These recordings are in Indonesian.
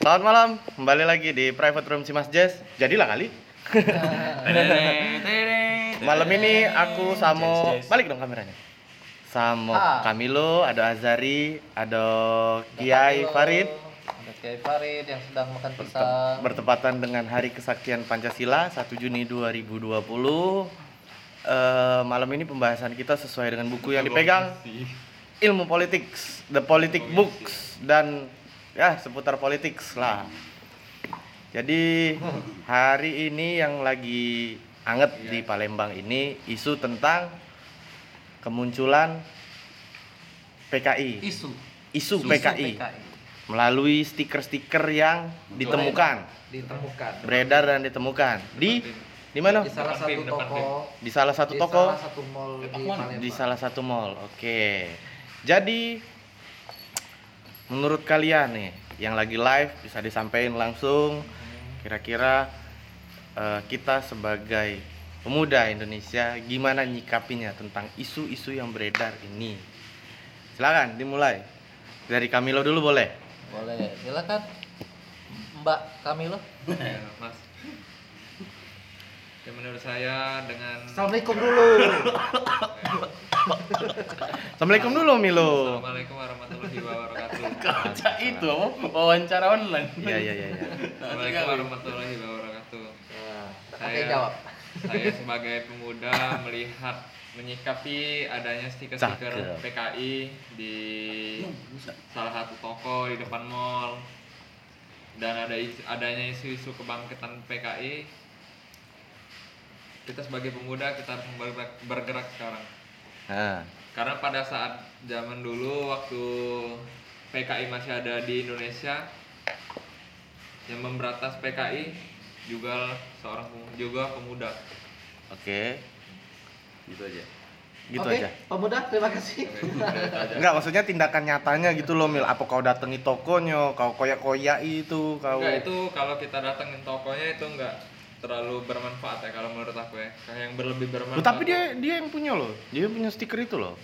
Selamat malam, kembali lagi di private room si Mas Jess. Jadilah kali. Malam ini aku sama balik dong kameranya. Sama Ah. Camilo, ada Azari, ada Kiai. Farid. Ada Kiai Farid yang sedang makan pisang. bertepatan dengan Hari Kesaktian Pancasila 1 Juni 2020. Eh, malam ini pembahasan kita sesuai dengan buku yang dipegang ilmu politik, the politic books dan ya seputar politik lah. Jadi hari ini yang lagi anget di Palembang ini isu tentang kemunculan PKI, Isu. isu Isu PKI melalui stiker-stiker yang ditemukan, Ditemukan. beredar dan ditemukan di di mana? Di salah satu toko. Di salah satu di toko. salah satu mall di Palembang. di salah satu mall. Oke. Jadi menurut kalian nih yang lagi live bisa disampaikan langsung kira-kira eh, kita sebagai pemuda Indonesia gimana nyikapinya tentang isu-isu yang beredar ini. Silakan dimulai. Dari Camilo dulu boleh. Boleh. Silakan. Mbak Kamilo. Mas. Ya menurut saya dengan Assalamualaikum dulu. Assalamualaikum dulu Milo. Assalamualaikum warahmatullahi wabarakatuh. Kaca itu wawancara online. Iya iya iya. iya. Assalamualaikum warahmatullahi wabarakatuh. Nah, Oke Saya- jawab. Saya sebagai pemuda melihat menyikapi adanya stiker-stiker. PKI di salah satu toko di depan mall dan ada is- adanya isu-isu kebangkitan PKI kita sebagai pemuda kita harus bergerak, bergerak sekarang Nah, karena pada saat zaman dulu waktu PKI masih ada di Indonesia yang memberantas PKI juga seorang juga pemuda oke. Gitu aja. Gitu Oke, aja. pemuda terima kasih. Enggak, maksudnya tindakan nyatanya gitu loh, Mil. Apa kau datangi tokonya, kau koyak-koyak itu, kau Enggak itu kalau kita datengin tokonya itu enggak terlalu bermanfaat ya kalau menurut aku ya kayak yang berlebih bermanfaat tapi dia dia yang punya loh. Dia punya stiker itu loh.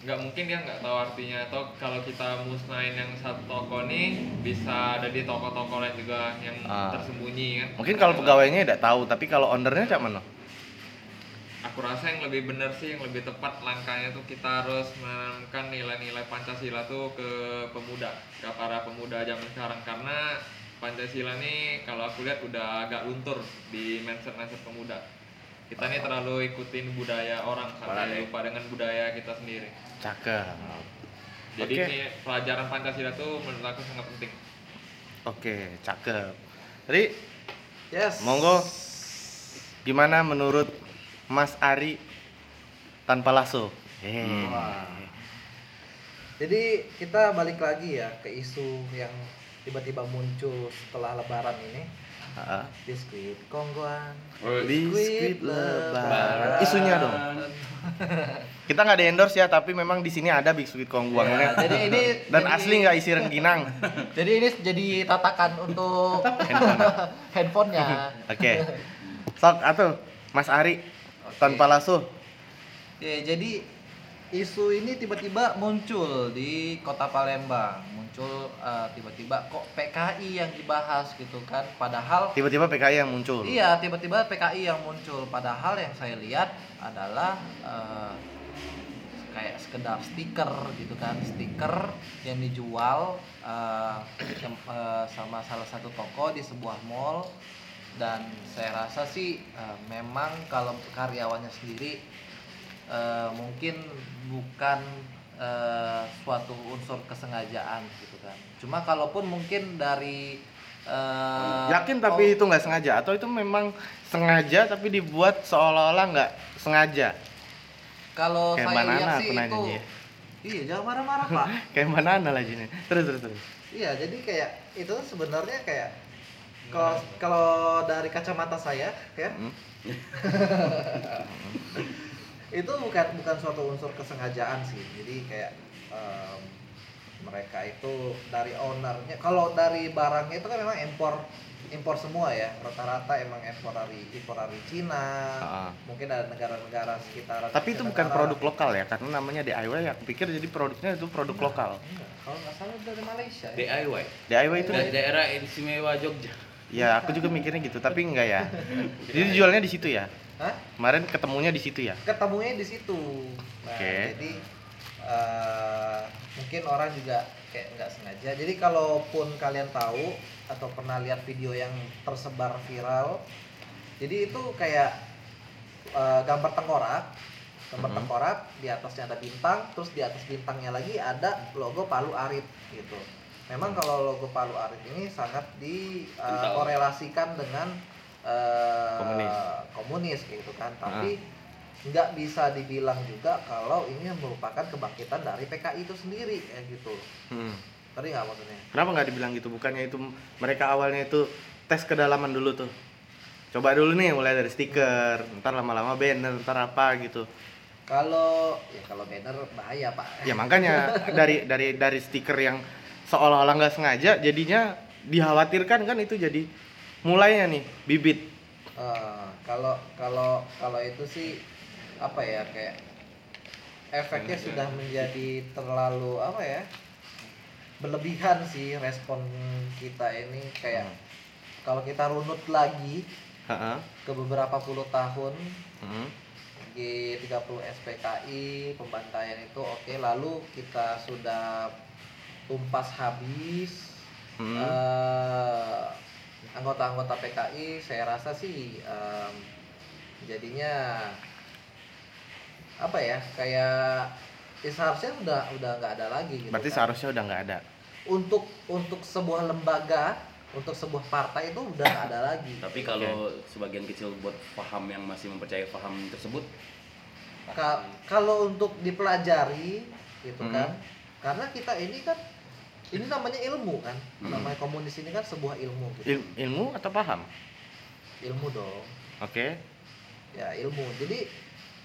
nggak mungkin dia nggak tahu artinya atau kalau kita musnahin yang satu toko nih bisa ada di toko-toko lain juga yang Ah. tersembunyi kan Mungkin kalau pegawainya tidak tahu, tapi kalau ownernya cak mana? aku rasa yang lebih benar sih yang lebih tepat langkahnya tuh kita harus menanamkan nilai-nilai Pancasila tuh ke pemuda ke para pemuda zaman sekarang karena Pancasila nih kalau aku lihat udah agak luntur di mindset-mindset pemuda kita nih terlalu ikutin budaya orang sampai lupa dengan budaya kita sendiri Cakep. jadi Oke. ini pelajaran Pancasila tuh menurut aku sangat penting Oke, cakep. Jadi, Yes. monggo gimana menurut Mas Ari tanpa lasso? Wah. Jadi kita balik lagi ya ke isu yang tiba-tiba muncul setelah lebaran ini. Heeh. Biskuit Kongguan. Biskuit lebaran. Isunya dong. Kita nggak di endorse ya, tapi memang di sini ada biskuit Ya, kongguangnya. jadi ini Dan jadi- asli nggak isi rengginang. Jadi ini jadi tatakan untuk handphonenya. Oke. Sok atuh, Mas Ari tanpa lasso. Ya, jadi isu ini tiba-tiba muncul di kota Palembang. Muncul eh, tiba-tiba kok PKI yang dibahas gitu kan. Padahal Tiba-tiba PKI yang muncul. Iya, tiba-tiba PKI yang muncul. Padahal yang saya lihat adalah eh, kayak sekedar stiker gitu kan, stiker yang dijual eh, sama salah satu toko di sebuah mall. Dan saya rasa sih eh, memang kalau karyawannya sendiri eh, mungkin bukan eh, suatu unsur kesengajaan gitu kan. Cuma kalaupun mungkin dari eh, Yakin tapi itu nggak sengaja atau itu memang sengaja tapi dibuat seolah-olah nggak sengaja. Kalau Kayak saya lihat aku sih nanya itu ya. Iya, jangan marah-marah, Pak. Kayak banana lagi nih. Terus terus terus. iya, jadi kayak itu sebenarnya kayak kalau kalau dari kacamata saya ya Hmm. itu bukan bukan suatu unsur kesengajaan sih. Jadi kayak em, mereka itu dari ownernya kalau dari barangnya itu kan memang impor impor semua ya rata-rata emang impor dari impor dari Cina Ah. mungkin ada negara-negara sekitar Tapi itu bukan produk lokal ya, karena namanya DIY. Aku pikir jadi produknya itu produk lokal. Enggak, kalau nggak salah dari Malaysia ya. DIY. DIY itu Da- daerah istimewa Jogja. ya aku juga mikirnya gitu, tapi enggak ya. Jadi jualnya di situ ya. Hah? Kemarin ketemunya di situ ya. ketemunya di situ nah Oke. jadi eh, mungkin orang juga kayak nggak sengaja jadi kalaupun kalian tahu atau pernah lihat video yang tersebar viral jadi itu kayak eh, gambar tengkorak gambar Mhm. tengkorak di atasnya ada bintang terus di atas bintangnya lagi ada logo Palu Arit gitu memang kalau logo Palu Arit ini sangat dikorelasikan dengan eh, Komunis. komunis gitu kan tapi nggak bisa dibilang juga kalau ini merupakan kebangkitan dari PKI itu sendiri kayak gitu Hmm. tadi nggak maksudnya Kenapa nggak dibilang gitu? Bukannya itu mereka awalnya itu tes kedalaman dulu tuh. Coba dulu nih mulai dari stiker, ntar lama-lama banner, ntar apa gitu. kalau ya kalau banner bahaya pak Ya makanya dari dari dari stiker yang seolah-olah nggak sengaja jadinya dikhawatirkan kan itu jadi mulainya nih bibit. Eh, kalau kalau kalau itu sih apa ya kayak efeknya sudah menjadi terlalu apa ya berlebihan sih respon kita ini kayak kalau kita runut lagi Heeh. ke beberapa puluh tahun Hmm. G30 SPKI pembantaian itu oke lalu kita sudah tumpas habis Hmm. eh, anggota-anggota PKI saya rasa sih em, jadinya apa ya kayak ya seharusnya udah udah nggak ada lagi gitu Berarti kan. seharusnya udah nggak ada. untuk untuk sebuah lembaga untuk sebuah partai itu udah nggak ada lagi Tapi kalau sebagian kecil buat paham yang masih mempercayai paham tersebut, Ka- kalau untuk dipelajari gitu Hmm. kan karena kita ini kan ini namanya ilmu kan Hmm. namanya komunis ini kan sebuah ilmu gitu. Il- ilmu atau paham? ilmu dong Oke. ya ilmu jadi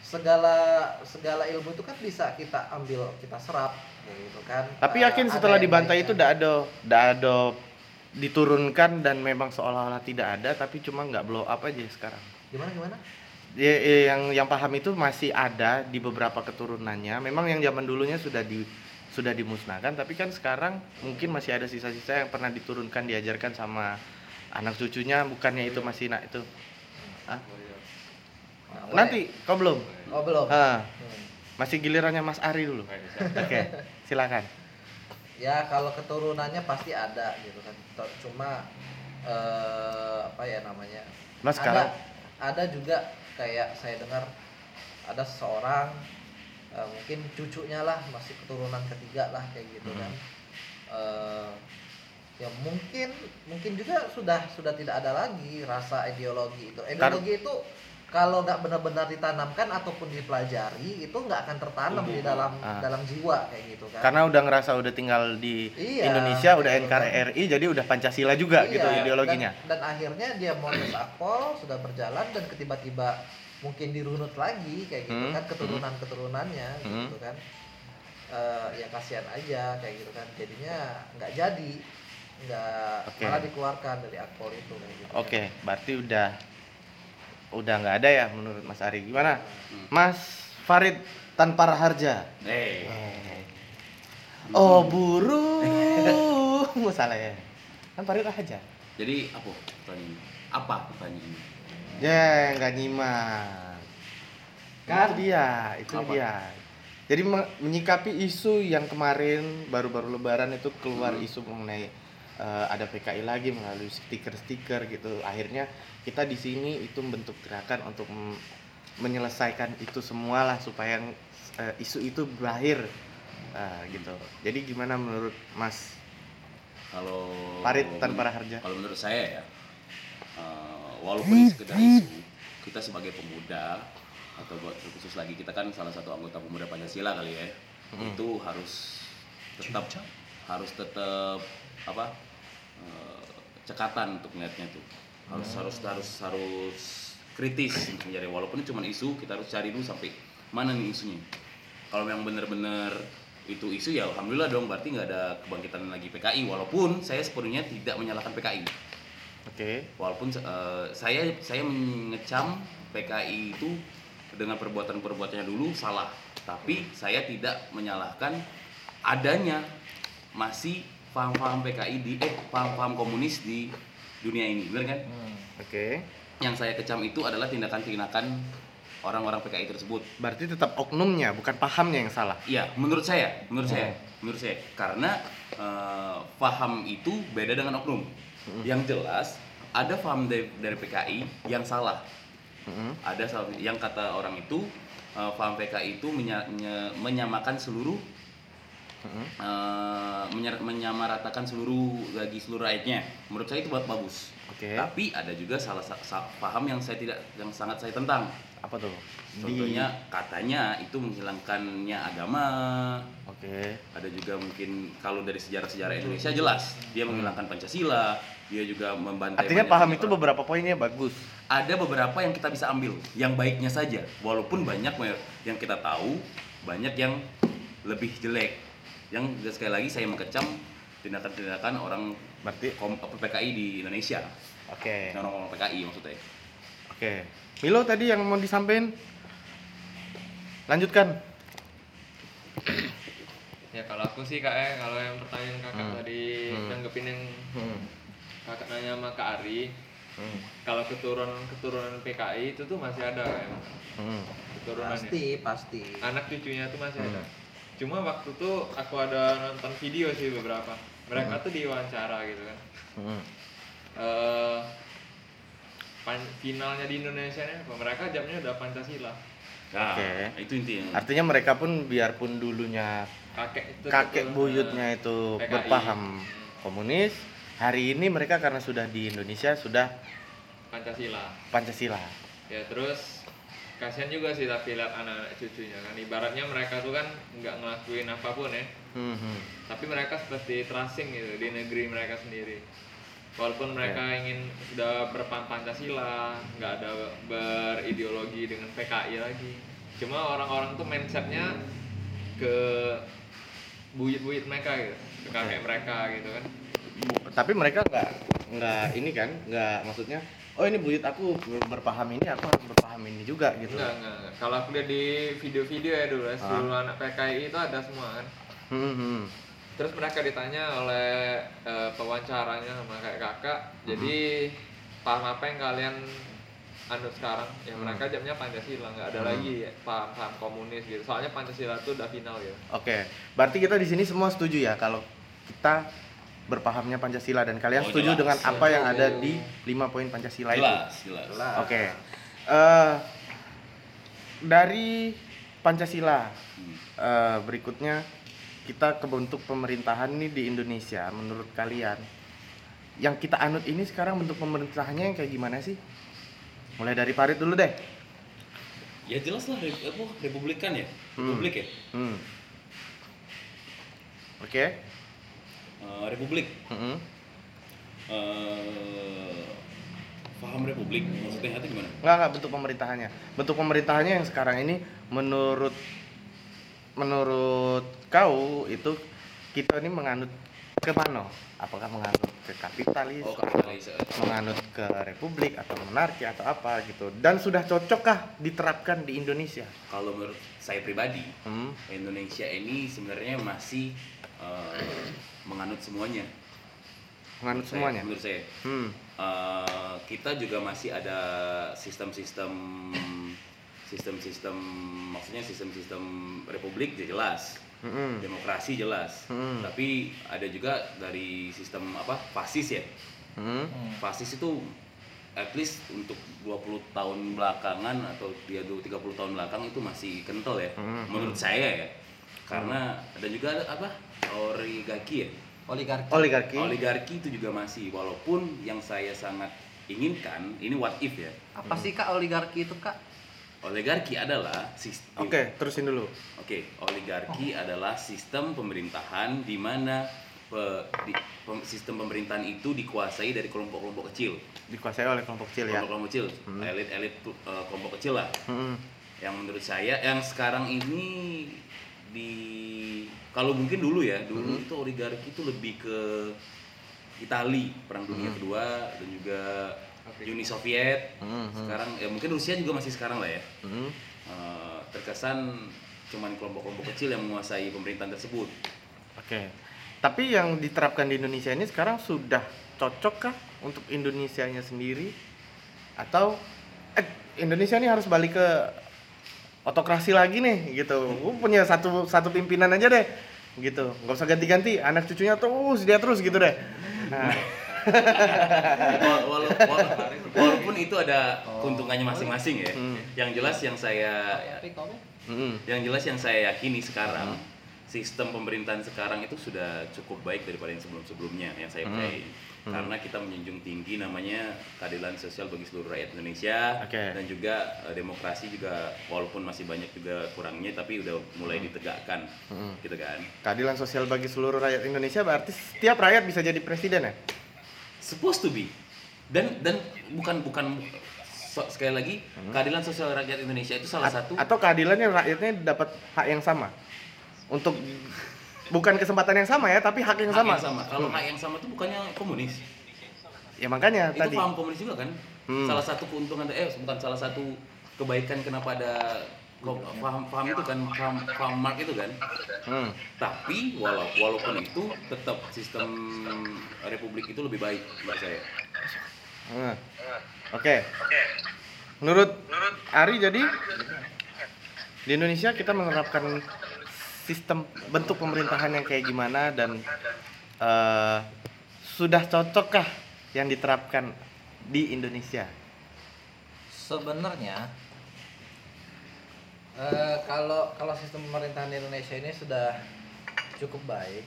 segala segala ilmu itu kan bisa kita ambil kita serap gitu kan Tapi Eh, yakin ada setelah dibantai itu tidak ada, tidak ada diturunkan dan memang seolah-olah tidak ada, tapi cuma nggak blow up aja sekarang. gimana gimana Ya, ya, yang yang paham itu masih ada di beberapa keturunannya. Memang yang zaman dulunya sudah di sudah dimusnahkan, tapi kan sekarang mungkin masih ada sisa-sisa yang pernah diturunkan, diajarkan sama anak cucunya. Bukannya itu masih nak itu? Hah? Nah, Nanti, kau belum? oh belum Hmm. masih gilirannya Mas Ari dulu. Oke, silakan. ya kalau keturunannya pasti ada gitu kan cuma eh, apa ya namanya Mas ada sekarang ada juga kayak saya dengar ada seseorang eh, mungkin cucunya lah masih keturunan ketiga lah kayak gitu Hmm. kan Eh, ya mungkin mungkin juga sudah sudah tidak ada lagi rasa ideologi itu ideologi itu kalau nggak benar-benar ditanamkan ataupun dipelajari itu nggak akan tertanam di dalam Ah. dalam jiwa kayak gitu kan karena udah ngerasa udah tinggal di Iya, Indonesia, udah gitu kan. NKRI, jadi udah Pancasila juga Iya, gitu ideologinya. Dan, dan akhirnya dia modus akpol sudah berjalan dan tiba-tiba mungkin dirunut lagi kayak gitu Hmm, kan keturunan keturunannya Hmm. gitu kan. Eh, ya kasihan aja kayak gitu kan. Jadinya nggak jadi, nggak Oke. malah dikeluarkan dari akpol itu kayak gitu. kan. Oke, berarti udah udah nggak ada ya menurut Mas Ari. Gimana? Hmm. Mas Farid tanpa raharja. eh, Oh buru, salah ya. Kan Farid aja. jadi apa pertanyaan? Apa pertanyaannya? Ya nggak nyimak. Kan? Itu dia, itu Apa? dia. Jadi me- menyikapi isu yang kemarin baru-baru Lebaran itu keluar Hmm. isu mengenai eh, ada PKI lagi melalui stiker-stiker gitu. Akhirnya kita di sini itu bentuk gerakan untuk menyelesaikan itu semua lah supaya eh, isu itu berakhir Eh, gitu. Jadi gimana menurut Mas Kalau Farid tanpa raharja? Kalau menurut saya ya, eh, walaupun sekedar isu, kita sebagai pemuda atau buat khusus lagi kita kan salah satu anggota pemuda Pancasila kali ya, Mm. itu harus tetap harus tetap apa eh, cekatan untuk melihatnya tuh. Harus harus harus harus kritis mencari. Walaupun cuma isu kita harus cari dulu sampai mana nih isunya. Kalau memang benar-benar itu isu ya alhamdulillah dong berarti nggak ada kebangkitan lagi PKI walaupun saya sepenuhnya tidak menyalahkan PKI Oke. Walaupun eh, saya saya mengecam PKI itu dengan perbuatan-perbuatannya dulu salah, tapi saya tidak menyalahkan adanya masih paham-paham PKI di eh paham-paham komunis di dunia ini, benar kan? Hmm. Oke. Yang saya kecam itu adalah tindakan-tindakan orang-orang PKI tersebut. Berarti tetap oknumnya, bukan pahamnya yang salah. Iya, menurut saya, menurut Hmm. saya, menurut saya, karena eh, paham itu beda dengan oknum. Yang jelas ada paham dari, dari PKI yang salah. Mm-mm. Ada salah- yang kata orang itu eh, paham PKI itu menya- nye- menyamakan seluruh menyer- menyamaratakan seluruh bagi seluruh rakyatnya. Menurut saya itu buat bagus. Oke. Tapi ada juga salah sa- sa- paham yang saya tidak yang sangat saya tentang. Apa tuh? Contohnya katanya itu menghilangkannya agama, Oke. ada juga mungkin kalau dari sejarah-sejarah Indonesia jelas dia menghilangkan Pancasila, dia juga membantai. Artinya paham orang. itu beberapa poinnya bagus. ada beberapa yang kita bisa ambil, yang baiknya saja, walaupun banyak yang kita tahu banyak yang lebih jelek. Yang sekali lagi saya mengecam tindakan-tindakan orang Berarti kom- PKI di Indonesia, oke. orang-orang PKI maksudnya. Oke. Milo tadi yang mau disampaikan lanjutkan. Ya kalau aku sih kak ya, kalau yang pertanyaan kakak Hmm. tadi Hmm. nanggepin yang Hmm. kakak nanya sama Kak Ari, Hmm. kalau keturunan keturunan PKI itu tuh masih ada ya, Hmm. keturunannya. Pasti, pasti. Anak cucunya tuh masih ada. Hmm. Cuma waktu tuh aku ada nonton video sih beberapa. Mereka Hmm. tuh diwawancara gitu kan. Hmm. eh pan- finalnya di Indonesia nih apa? Mereka jamnya udah Pancasila. Nah, Oke. itu intinya. Artinya mereka pun biarpun dulunya Kakek itu kakek buyutnya itu PKI. berpaham komunis, hari ini mereka karena sudah di Indonesia sudah Pancasila. Pancasila. Ya terus kasihan juga sih tapi lihat anak-anak cucunya kan. Ibaratnya mereka tuh kan nggak ngelakuin apa pun ya. Hmm, hmm. Tapi mereka seperti terasing gitu di negeri mereka sendiri. Walaupun mereka ingin sudah berpaham Pancasila, nggak ada berideologi dengan PKI lagi. Cuma orang-orang tuh mindsetnya ke buyut-buyut mereka gitu, ke kakek mereka gitu kan. Tapi mereka nggak nggak ini kan, nggak maksudnya oh ini buyut aku ber- berpaham ini, aku harus berpaham ini juga gitu. Enggak, enggak, enggak. Kalau aku lihat di video-video ya dulu ya, Ah. seluruh anak PKI itu ada semua kan. Hmm, hmm. Terus mereka ditanya oleh eh, pewawancaranya sama kayak kakak, jadi paham apa yang kalian anut sekarang? Ya mereka jamnya Pancasila, nggak ada Hmm. lagi paham-paham komunis gitu. Soalnya Pancasila itu udah final gitu. Oke, berarti kita di sini semua setuju ya kalau kita berpahamnya Pancasila dan kalian Oh, setuju jelas. dengan apa yang ada di lima poin Pancasila itu. Jelas, jelas. Oke. Eh, dari Pancasila Hmm. eh, berikutnya kita ke bentuk pemerintahan nih di Indonesia menurut kalian yang kita anut ini sekarang bentuk pemerintahannya yang kayak gimana sih? Mulai dari Farid dulu deh. Ya jelas lah, apa, republikan ya, Hmm. republik ya, Hmm. Oke. Eh, republik. Mm-mm. Eh, paham republik, maksudnya itu gimana? Enggak, enggak bentuk pemerintahannya. Bentuk pemerintahannya yang sekarang ini menurut menurut kau itu kita ini menganut ke mana? Apakah menganut ke kapitalis, Oh, kapitalis. menganut ke republik atau monarki atau apa gitu? Dan sudah cocokkah diterapkan di Indonesia? Kalau menurut saya pribadi, Hmm. Indonesia ini sebenarnya masih eh, menganut semuanya. Menganut Menurut saya- semuanya. Menurut saya, Hmm. Eh, kita juga masih ada sistem-sistem sistem-sistem maksudnya sistem-sistem republik ya jelas Mm-mm. demokrasi jelas Hmm. tapi ada juga dari sistem apa fasis ya Hmm. Hmm. fasis itu at least untuk 20 tahun belakangan atau dia 30 tahun belakang itu masih kental ya Hmm. menurut saya ya karena dan juga ada apa oligarki ya Oligarki. Oligarki. oligarki itu juga masih walaupun yang saya sangat inginkan ini what if ya Apa sih kak oligarki itu kak? Oligarki adalah sistem Oke, terusin dulu. Oke, oligarki adalah sistem pemerintahan di mana pe- di- pem- sistem pemerintahan itu dikuasai dari kelompok-kelompok kecil, Dikuasai oleh kelompok kecil ya. kelompok-kelompok kecil, Hmm. elit-elit eh, kelompok kecil lah. Hmm. Yang menurut saya, yang sekarang ini di kalau mungkin dulu ya, dulu Hmm. itu oligarki itu lebih ke Itali perang dunia kedua dan juga Uni Soviet Hmm, hmm. sekarang ya mungkin Rusia juga masih sekarang lah ya Hmm. Eh, terkesan cuman kelompok-kelompok kecil yang menguasai pemerintahan tersebut Oke. Tapi yang diterapkan di Indonesia ini sekarang sudah cocokkah untuk Indonesianya sendiri atau eh, Indonesia ini harus balik ke otokrasi lagi nih gitu. Gua punya satu satu pimpinan aja deh gitu. nggak usah ganti-ganti, anak cucunya terus dia terus gitu deh. Nah, Wala- wala- wala- walaupun itu ada keuntungannya masing-masing ya Hmm. yang jelas yang saya mm-mm. yang jelas yang saya yakini sekarang sistem pemerintahan sekarang itu sudah cukup baik daripada yang sebelum-sebelumnya yang saya Hmm. percaya karena kita menjunjung tinggi namanya keadilan sosial bagi seluruh rakyat Indonesia Oke. dan juga eh, demokrasi juga walaupun masih banyak juga kurangnya tapi udah mulai ditegakkan Hmm. gitu kan Keadilan sosial bagi seluruh rakyat Indonesia berarti setiap rakyat bisa jadi presiden ya? Supposed to be. Dan dan bukan bukan so- sekali lagi keadilan sosial rakyat Indonesia itu salah Hmm. At- satu atau keadilannya rakyatnya dapat hak yang sama? Untuk bukan kesempatan yang sama ya tapi hak yang hak sama, yang sama. Kalau hak yang sama itu bukannya komunis. Ya makanya itu tadi. paham komunis juga kan? Hmm. salah satu keuntungan eh bukan salah satu kebaikan kenapa ada ko- paham paham itu kan paham, paham Mark itu kan Hmm. tapi walau walaupun itu tetap sistem republik itu lebih baik menurut saya Hmm. oke menurut Ari jadi di Indonesia kita menerapkan sistem bentuk pemerintahan yang kayak gimana dan eh, sudah cocokkah yang diterapkan di Indonesia Sebenarnya eh, kalau kalau sistem pemerintahan di Indonesia ini sudah cukup baik.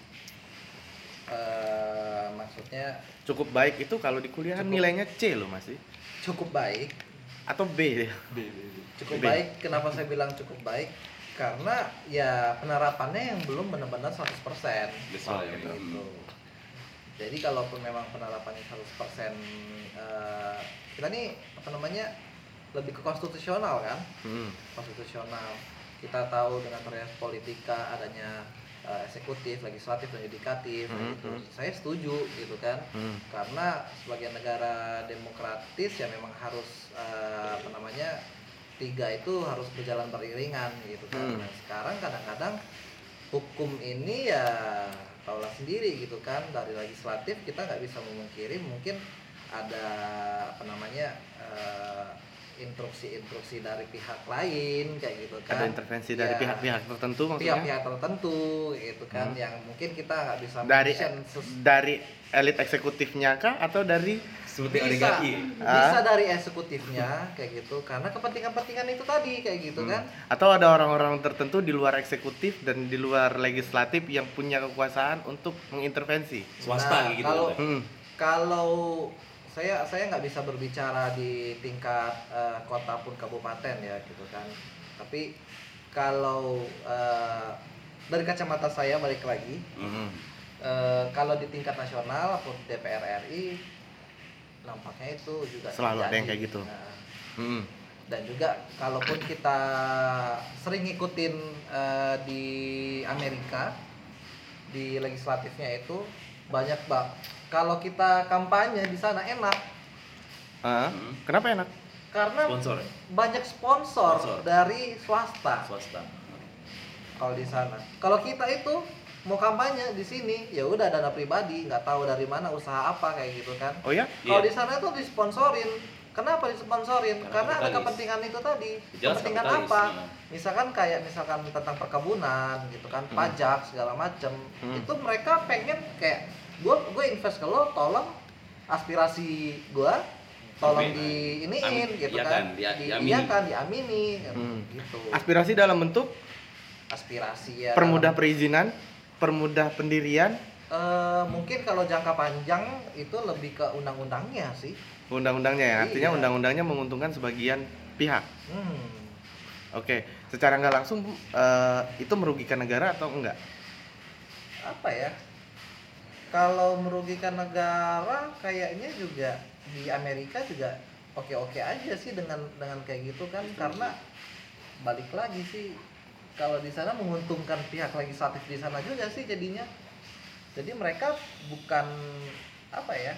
Eh, maksudnya cukup baik itu kalau di kuliah Cukup. nilainya C loh masih cukup baik. atau B ya Cukup B. baik. Kenapa saya bilang cukup baik? Karena ya penerapannya yang belum benar-benar 100%. That's Oh, gitu. hmm. Jadi kalaupun memang penerapannya 100% eh, kita nih apa namanya lebih ke konstitusional kan? Hmm. konstitusional. Kita tahu dengan terias politika adanya eh, eksekutif, legislatif dan yudikatif Hmm, gitu. hmm. Saya setuju gitu kan. Hmm. Karena sebagai negara demokratis ya memang harus eh, apa namanya tiga itu harus berjalan beriringan gitu kan. Hmm. Nah, sekarang kadang-kadang hukum ini ya tahulah sendiri gitu kan dari legislatif kita nggak bisa memungkiri mungkin ada apa namanya eh, instruksi-instruksi dari pihak lain kayak gitu kan ada intervensi dari Ya, pihak-pihak tertentu maksudnya pihak-pihak tertentu gitu kan Hmm. yang mungkin kita nggak bisa dari dari elit eksekutifnya kah atau dari seperti bisa oligarki bisa Ah. dari eksekutifnya kayak gitu karena kepentingan-kepentingan itu tadi kayak gitu Hmm. kan atau ada orang-orang tertentu di luar eksekutif dan di luar legislatif yang punya kekuasaan untuk mengintervensi swasta Nah, gitu kalau- kan. hmm. kalau saya saya nggak bisa berbicara di tingkat eh, kota pun kabupaten ya gitu kan tapi kalau eh, dari kacamata saya balik lagi Hmm. eh, kalau di tingkat nasional atau DPR RI nampaknya itu juga Selalu ada yang kayak gitu. Nah, Hmm. dan juga kalaupun kita sering ngikutin eh, di Amerika di legislatifnya itu banyak bang kalau kita kampanye di sana enak. Ah, Hmm. kenapa enak? Karena sponsor ya? banyak sponsor, Sponsor. dari swasta. Swasta. Kalau di sana. Kalau kita itu mau kampanye di sini ya udah dana pribadi nggak tahu dari mana usaha apa kayak gitu kan. Oh ya kalau Iya. di sana tuh disponsorin. Kenapa disponsorin? Karena karena, ada kepentingan itu tadi. Jelas kepentingan kapitalis, apa? nah. misalkan kayak misalkan tentang perkebunan gitu kan pajak segala macem. Hmm. itu mereka pengen kayak gue gue invest ke lo tolong aspirasi gue tolong Amin. di iniin Amin. gitu Iya kan kan, dia- di, diamini. iya kan diamini Hmm. gitu aspirasi dalam bentuk aspirasi ya permudah dalam- perizinan permudah pendirian Eh, mungkin kalau jangka panjang itu lebih ke undang-undangnya sih undang-undangnya ya artinya Iya. undang-undangnya menguntungkan sebagian pihak hmm. oke secara nggak langsung eh, itu merugikan negara atau enggak apa ya kalau merugikan negara kayaknya juga di Amerika juga oke-oke aja sih dengan dengan kayak gitu kan. Karena balik lagi sih kalau di sana menguntungkan pihak legislatif di sana juga sih jadinya. Jadi mereka bukan apa ya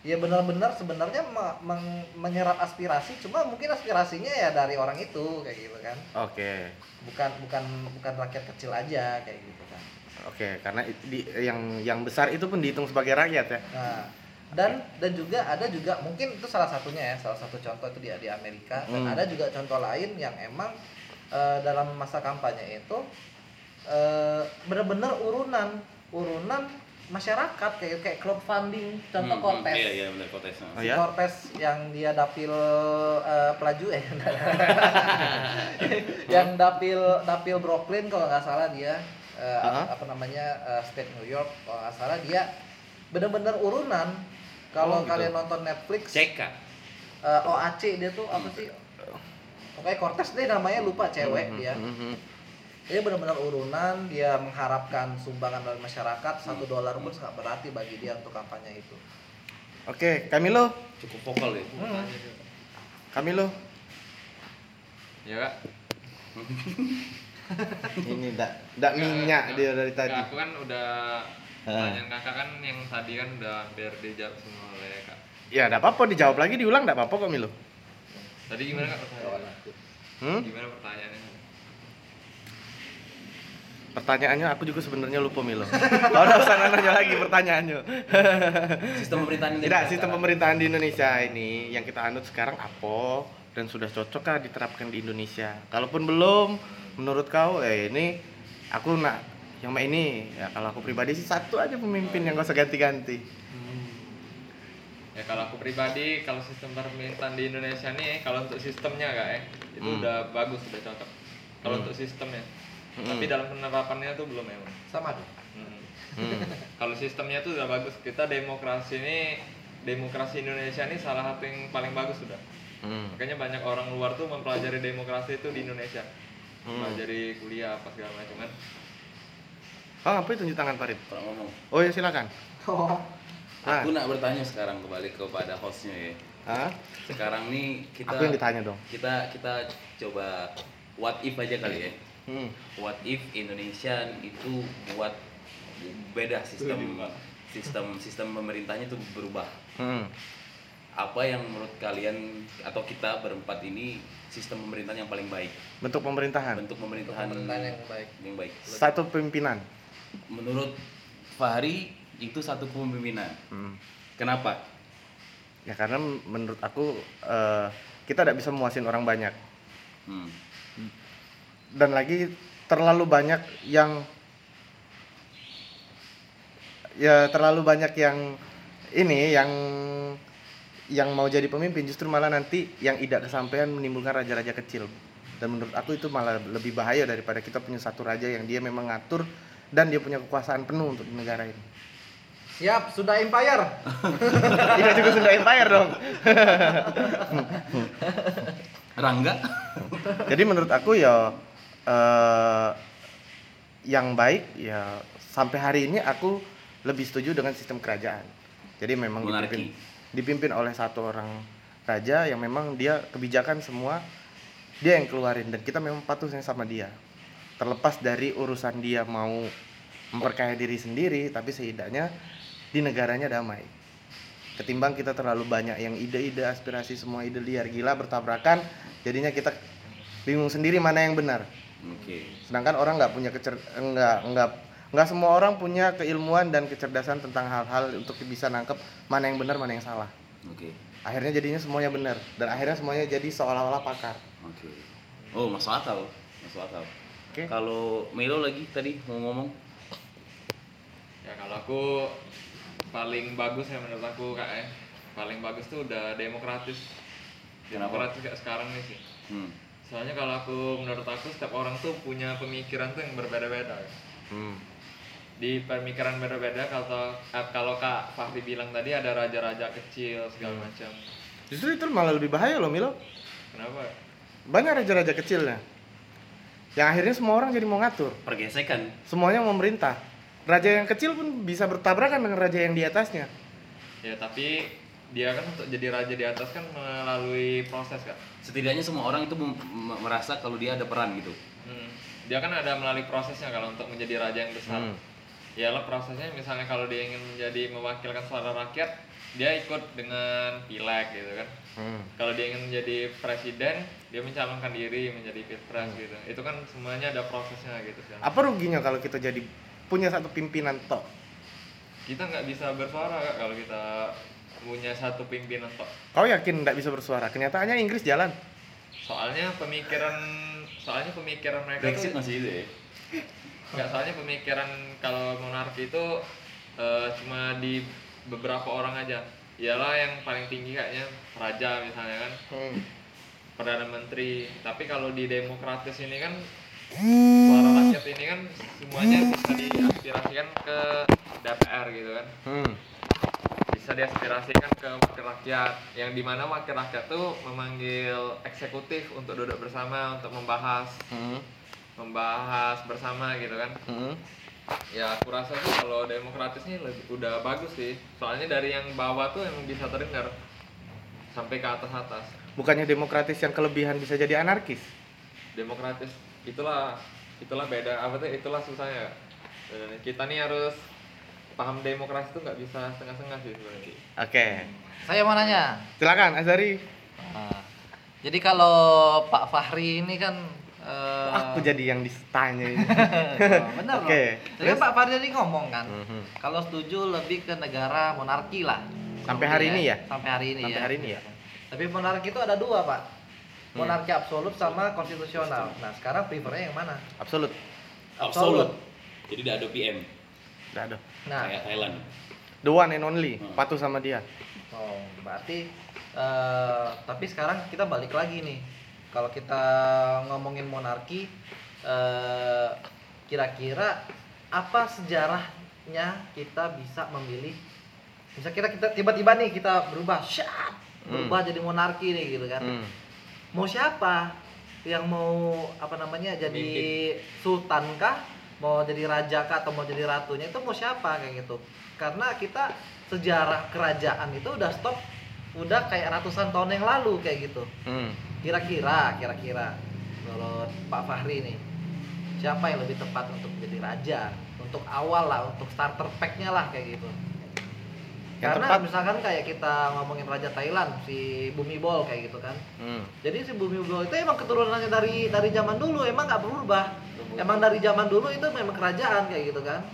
ya benar-benar sebenarnya me- meng- menyerap aspirasi cuma mungkin aspirasinya ya dari orang itu kayak gitu kan. Oke. bukan bukan bukan rakyat kecil aja kayak gitu kan Oke, karena di, yang yang besar itu pun dihitung sebagai rakyat ya. nah dan dan juga ada juga mungkin itu salah satunya ya salah satu contoh itu di di Amerika dan Hmm. ada juga contoh lain yang emang eh, dalam masa kampanye itu eh, benar-benar urunan urunan masyarakat kayak kayak crowdfunding contoh Hmm, hmm, kontes Iya, iya benar kontes. Oh, si ya? Cortez yang dia dapil eh, pelaju eh yang dapil dapil Brooklyn kalau nggak salah dia eh, Aha. apa namanya eh, state New York kalau nggak salah dia benar-benar urunan kalau Oh, gitu. kalian nonton Netflix Cek eh, OAC dia tuh apa sih pokoknya Cortez deh namanya lupa cewek Mhm, dia mhm. dia benar-benar urunan dia mengharapkan sumbangan dari masyarakat satu dolar pun sangat berarti bagi dia untuk kampanye itu Oke, Camilo, cukup vokal ya. Hmm. Camilo. Ya kak. Ini ndak ndak minyak dia dari tadi. Aku kan udah Ah. pertanyaan kakak kan yang tadi kan udah hampir dijawab semua oleh kak. Ya, enggak apa-apa dijawab lagi diulang enggak apa-apa kok Milo. Tadi gimana kak pertanyaannya? Hmm? Gimana pertanyaannya? Pertanyaannya aku juga sebenarnya lupa Milo. Oh, udah usah nanya lagi pertanyaannya. Sistem pemerintahan ini. Tidak, sistem pemerintahan di Indonesia ini yang kita anut sekarang apa dan sudah cocokkah diterapkan di Indonesia? Kalaupun belum, menurut kau eh ini aku nak yang main ini ya kalau aku pribadi sih satu aja pemimpin yang gak usah ganti-ganti. Ya kalau aku pribadi kalau sistem pemerintahan di Indonesia nih kalau untuk sistemnya kak ya itu Hmm. udah bagus udah cocok. Kalau Hmm. untuk sistemnya. Hmm. Tapi dalam penerapannya tuh belum emang. sama dong Hmm. Hmm. Kalau sistemnya tuh udah bagus. Kita demokrasi ini demokrasi Indonesia ini salah satu yang paling bagus sudah. Hmm. Makanya banyak orang luar tuh mempelajari demokrasi itu di Indonesia. Hmm. Kuliah apa segala macam kan. Oh, apa itu tunjuk tangan Farid? Orang ngomong. Oh ya silakan. oh Nah. Aku nak bertanya sekarang kembali kepada hostnya ya. Hah? Sekarang nih kita Aku yang ditanya dong. kita kita coba what if aja kali ya. Hmm. What if Indonesia itu buat beda sistem sistem sistem pemerintahnya itu berubah. Hmm. Apa yang menurut kalian atau kita berempat ini sistem pemerintahan yang paling baik? Bentuk pemerintahan. Bentuk pemerintahan, pemerintahan yang baik yang baik. Satu pimpinan. Menurut Fahri itu satu kepemimpinan. Hmm. Kenapa? Ya karena menurut aku eh, kita tidak bisa memuasin orang banyak. Hmm. dan lagi terlalu banyak yang ya terlalu banyak yang ini yang yang mau jadi pemimpin justru malah nanti yang tidak kesampaian menimbulkan raja-raja kecil dan menurut aku itu malah lebih bahaya daripada kita punya satu raja yang dia memang ngatur dan dia punya kekuasaan penuh untuk negara ini. siap sudah empire Ini juga Sunda Empire dong. Rangga? Jadi menurut aku ya eh, yang baik ya sampai hari ini aku lebih setuju dengan sistem kerajaan. Jadi memang Monarki. Dipimpin, oleh satu orang raja yang memang dia kebijakan semua dia yang keluarin dan kita memang patuhnya sama dia. Terlepas dari urusan dia mau memperkaya diri sendiri, tapi setidaknya di negaranya damai. Ketimbang kita terlalu banyak yang ide-ide, aspirasi semua ide liar gila bertabrakan, jadinya kita bingung sendiri mana yang benar. Oke. Sedangkan orang nggak punya kecer nggak nggak nggak semua orang punya keilmuan dan kecerdasan tentang hal-hal untuk bisa nangkep mana yang benar mana yang salah. Oke. Akhirnya jadinya semuanya benar dan akhirnya semuanya jadi seolah-olah pakar. Oke. Oh, masuk akal. Masuk akal. Oke. Kalau Milo lagi tadi mau ngomong Ya kalau aku paling bagus ya menurut aku kak ya. Paling bagus tuh udah demokratis. Kenapa? Demokratis kayak sekarang nih sih. hmm. Soalnya kalau aku menurut aku setiap orang tuh punya pemikiran tuh yang berbeda-beda. Kak. Hmm. Di pemikiran berbeda kalau eh, kalau Kak Fahri bilang tadi ada raja-raja kecil segala Hmm. macam. Justru itu malah lebih bahaya loh Milo. Kenapa? Banyak raja-raja kecilnya. Yang akhirnya semua orang jadi mau ngatur. pergesekan. Semuanya mau memerintah. Raja yang kecil pun bisa bertabrakan dengan raja yang di atasnya. Ya tapi dia kan untuk jadi raja di atas kan melalui proses kak. Setidaknya semua orang itu merasa kalau dia ada peran gitu. Hmm. Dia kan ada melalui prosesnya kalau untuk menjadi raja yang besar. Hmm. Iyalah prosesnya misalnya kalau dia ingin menjadi mewakilkan suara rakyat, dia ikut dengan pileg gitu kan. Hmm. Kalau dia ingin menjadi presiden, dia mencalonkan diri menjadi pilpres gitu. Itu kan semuanya ada prosesnya gitu sih. Apa ruginya kalau kita jadi punya satu pimpinan tok? Kita nggak bisa bersuara Kak, kalau kita punya satu pimpinan tok. Kau yakin nggak bisa bersuara? Kenyataannya Inggris jalan. Soalnya pemikiran soalnya pemikiran mereka Brexit tuh masih itu ya nggak soalnya pemikiran kalau monarki itu eh, cuma di beberapa orang aja. Iyalah yang paling tinggi kayaknya raja misalnya kan, Hmm. perdana menteri. Tapi kalau di demokratis ini kan suara rakyat ini kan semuanya bisa diaspirasikan ke DPR gitu kan. Hmm. bisa diaspirasikan ke wakil rakyat yang di mana wakil rakyat tuh memanggil eksekutif untuk duduk bersama untuk membahas Hmm. Membahas bersama gitu kan Hmm. ya aku rasa sih kalau demokratis ini lebih, udah bagus sih soalnya dari yang bawah tuh emang bisa terdengar sampai ke atas atas Bukannya demokratis yang kelebihan bisa jadi anarkis? demokratis itulah itulah beda apa tuh itulah susahnya Dan kita nih harus paham demokrasi tuh nggak bisa setengah-setengah sih sebenarnya Oke. Saya mau nanya. Silakan Azari. Nah, jadi kalau Pak Fahri ini kan eh, Aku jadi yang ditanya ini. Oh, benar loh. Oke, Jadi terus? Pak Fahri tadi ngomong kan, Mhm. kalau setuju lebih ke negara monarki lah. Sampai hari ini ya? Sampai hari ini Sampai ya. hari ini ya? Tapi monarki itu ada dua pak. Hmm. Monarki absolut sama konstitusional. Nah sekarang prefernya yang mana? Absolut. absolut jadi tidak ada PM Nggak ada. Nah, kayak Thailand The one and only. Hmm. Patuh sama dia. oh, berarti eh, tapi sekarang kita balik lagi nih. Kalau kita ngomongin monarki, eh, kira-kira apa sejarahnya kita bisa memilih? Bisa kira kita tiba-tiba nih kita berubah, syat, berubah jadi monarki nih gitu kan? Hmm. Mau siapa yang mau apa namanya jadi sultan kah? Mau jadi raja kah atau mau jadi ratunya itu mau siapa kayak gitu? Karena kita sejarah kerajaan itu udah stop udah kayak ratusan tahun yang lalu kayak gitu. Hmm. Kira-kira, kira-kira menurut Pak Fahri nih, siapa yang lebih tepat untuk menjadi raja? Untuk awal lah, untuk starter pack-nya lah kayak gitu. Yang Karena tepat. misalkan kayak kita ngomongin raja Thailand, si Bumibol kayak gitu kan. Hmm. Jadi si Bumibol itu emang keturunannya dari dari zaman dulu, emang nggak berubah. Emang dari zaman dulu itu memang kerajaan kayak gitu kan.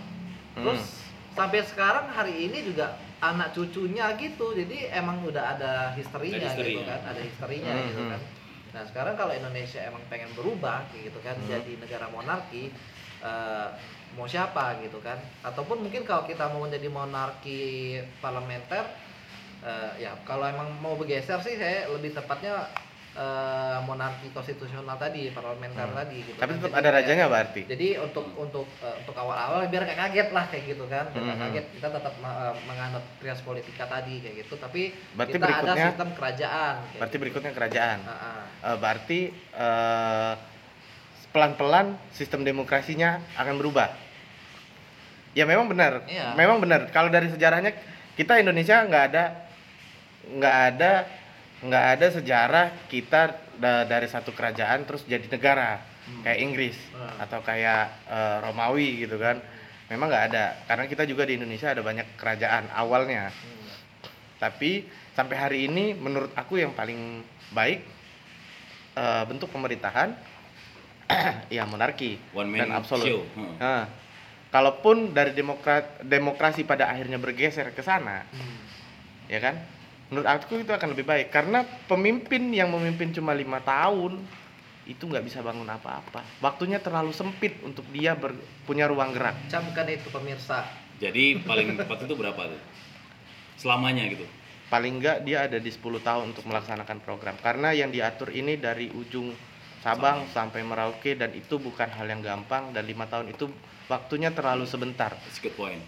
Terus sampai sekarang hari ini juga anak cucunya gitu jadi emang udah ada historinya Ada gitu historinya. kan ada historinya Hmm, gitu hmm. kan nah sekarang kalau Indonesia emang pengen berubah gitu kan Hmm. jadi negara monarki eh, mau siapa gitu kan ataupun mungkin kalau kita mau menjadi monarki parlementer eh, ya kalau emang mau bergeser sih saya lebih tepatnya eh, monarki konstitusional tadi parlementer Hmm. tadi gitu Tapi kan. tetap Jadi ada rajanya berarti. jadi untuk untuk eh, untuk awal-awal biar nggak kaget lah kayak gitu kan biar Mhm. kaget kita tetap eh, menganut trias politika tadi kayak gitu tapi Berarti kita ada sistem kerajaan Berarti gitu. berikutnya kerajaan. Ah. Eh, berarti eh, pelan-pelan sistem demokrasinya akan berubah. Ya memang benar. Iya. Memang benar. Kalau dari sejarahnya kita Indonesia nggak ada nggak ada nggak ada sejarah kita da- dari satu kerajaan terus jadi negara Hmm. kayak Inggris Hmm. atau kayak eh, Romawi gitu kan. Memang nggak ada karena kita juga di Indonesia ada banyak kerajaan awalnya. Hmm. Tapi sampai hari ini menurut aku yang paling baik eh, bentuk pemerintahan ya monarki one dan absolut. show Hmm. Nah, kalaupun dari demokrat demokrasi pada akhirnya bergeser ke sana, Hmm. ya kan? Menurut aku itu akan lebih baik karena pemimpin yang memimpin cuma lima tahun itu nggak bisa bangun apa-apa. Waktunya terlalu sempit untuk dia ber- punya ruang gerak. camkan itu pemirsa jadi paling tepat itu berapa tuh selamanya gitu Paling nggak dia ada di 10 tahun untuk melaksanakan program. Karena yang diatur ini dari ujung Sabang sampai Merauke dan itu bukan hal yang gampang dan lima tahun itu waktunya terlalu sebentar. that's good point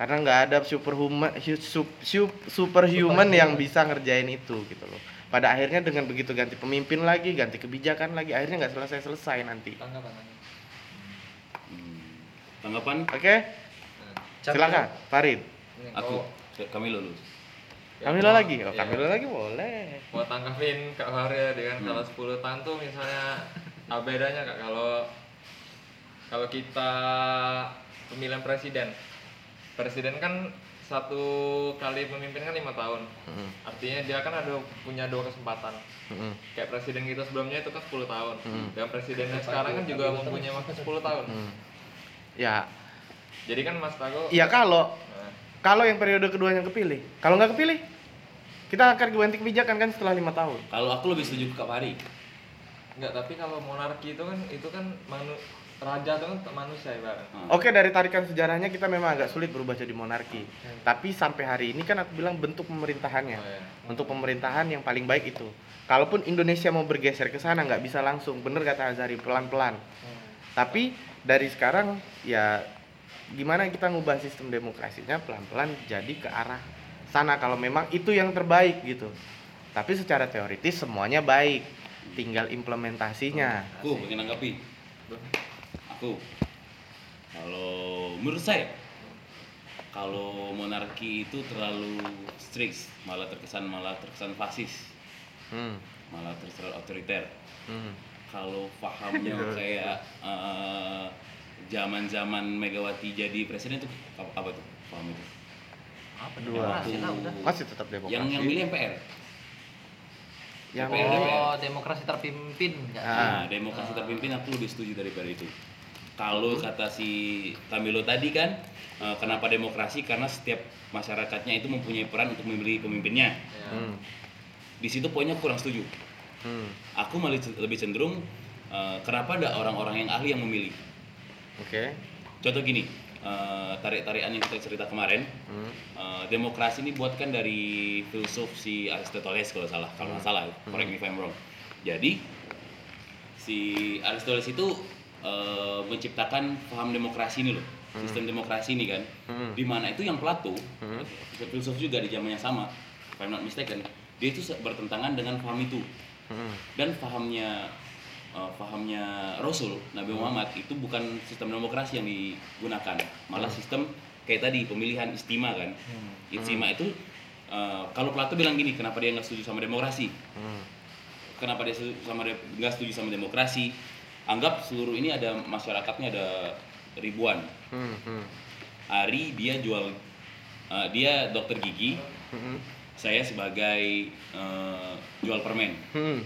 karena nggak ada superhuman hu- sup- sup- superhuman yang bisa ngerjain itu gitu loh. Pada akhirnya dengan begitu ganti pemimpin lagi ganti kebijakan lagi akhirnya nggak selesai selesai nanti. Oke tanggapan tanggapan. Hmm. tanggapan? Camkan. silakan Farid. Aku kami lulus ya, Kamilo kalau- lagi? Oh ya, Kamilo lagi boleh. Mau tanggapin Kak Fahri ya dengan Hmm. kalau 10 tahun tuh misalnya apa bedanya Kak kalau kalau kita pemilihan presiden presiden kan satu kali pemimpin kan lima tahun. Mm, artinya dia kan ada punya dua kesempatan. Mm, kayak presiden kita sebelumnya itu kan 10 tahun. Hmm. dan presidennya sekarang kan juga mempunyai masa 10 tahun. Mm. Ya, jadi kan Mas Tago ya kalau nah, kalau yang periode keduanya kepilih, kalau nggak kepilih, kita akan ganti kebijakan kan setelah lima tahun. Kalau aku lebih setuju ke Kak Fahri. Enggak, tapi kalau monarki itu kan itu kan manu raja itu kan manusia ibarat. Hmm. Oke dari tarikan sejarahnya kita memang agak sulit berubah jadi monarki. Tapi sampai hari ini kan aku bilang bentuk pemerintahannya. Oh, iya. Untuk pemerintahan yang paling baik itu. Kalaupun Indonesia mau bergeser ke sana nggak bisa langsung. Bener kata Azari pelan-pelan. Tapi dari sekarang ya gimana kita ngubah sistem demokrasinya pelan-pelan jadi ke arah sana kalau memang itu yang terbaik gitu. Tapi secara teoritis semuanya baik. Tinggal implementasinya. Aku pengen nanggapi. Aku. Kalau menurut saya kalau monarki itu terlalu strict, malah terkesan malah terkesan fasis, Hmm. malah terkesan otoriter. Hmm. Kalau pahamnya kayak eh, zaman-zaman Megawati jadi presiden itu apa, apa tuh? Paham itu? apa Dua. demokrasi lah udah Masih tetap demokrasi. Yang yang milih MPR. Yang DPR. oh demokrasi terpimpin? Ah. Nah, demokrasi terpimpin aku lebih setuju daripada itu. Kalau kata si Tamilo tadi kan, eh, kenapa demokrasi? Karena setiap masyarakatnya itu mempunyai peran untuk memilih pemimpinnya. Ya. Hmm. Di situ poinnya kurang setuju. Hmm. Aku malah lebih cenderung eh, kenapa ada orang-orang yang ahli yang memilih. Oke. Contoh gini, eh, tarik-tarikan yang kita cerita kemarin, Hmm. eh, demokrasi ini buatkan dari filsuf si Aristoteles kalau salah, kalau nggak salah, correct me if I'm wrong. Jadi si Aristoteles itu eh, menciptakan paham demokrasi ini loh, sistem demokrasi ini kan, Hmm. di mana itu yang Plato, Hmm. filsuf juga di zamannya sama, if I'm not mistaken, dia itu bertentangan dengan paham itu. Hmm. dan pahamnya eh, pahamnya Rasul Nabi Muhammad itu bukan sistem demokrasi yang digunakan malah sistem kayak tadi pemilihan istima kan. Istima itu eh, kalau Plato bilang gini kenapa dia nggak setuju sama demokrasi? Hmm. kenapa dia setuju sama de- nggak setuju sama demokrasi anggap seluruh ini ada masyarakatnya ada ribuan Hmm. Hmm. Ari dia jual eh, dia dokter gigi Hmm. saya sebagai eh, jual permen Hmm.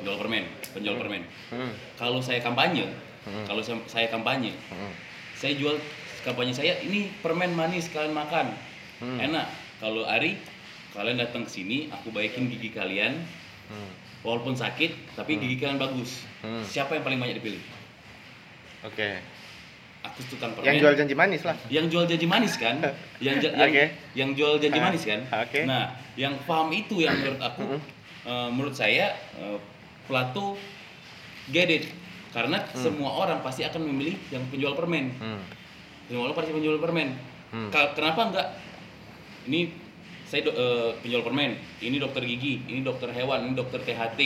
jual permen penjual permen Hmm. kalau saya kampanye Hmm. kalau saya, saya kampanye Hmm. saya jual kampanye saya ini permen manis kalian makan Hmm. enak kalau Ari kalian datang ke sini aku baikin gigi kalian Hmm. Walaupun sakit tapi gigi kalian bagus. Hmm. siapa yang paling banyak dipilih? Oke. aku tukang permen. Yang jual janji manis lah. yang jual janji manis kan? Yang ja- yang, yang jual janji Ah, manis kan? oke. nah yang paham itu yang menurut aku eh, menurut saya eh, Plato get it. Karena semua orang pasti akan memilih yang penjual permen. Hmm. semua orang pasti penjual permen. Hmm. Ka- kenapa enggak? Ini saya do- eh, penjual permen. Ini dokter gigi ini dokter hewan ini dokter THT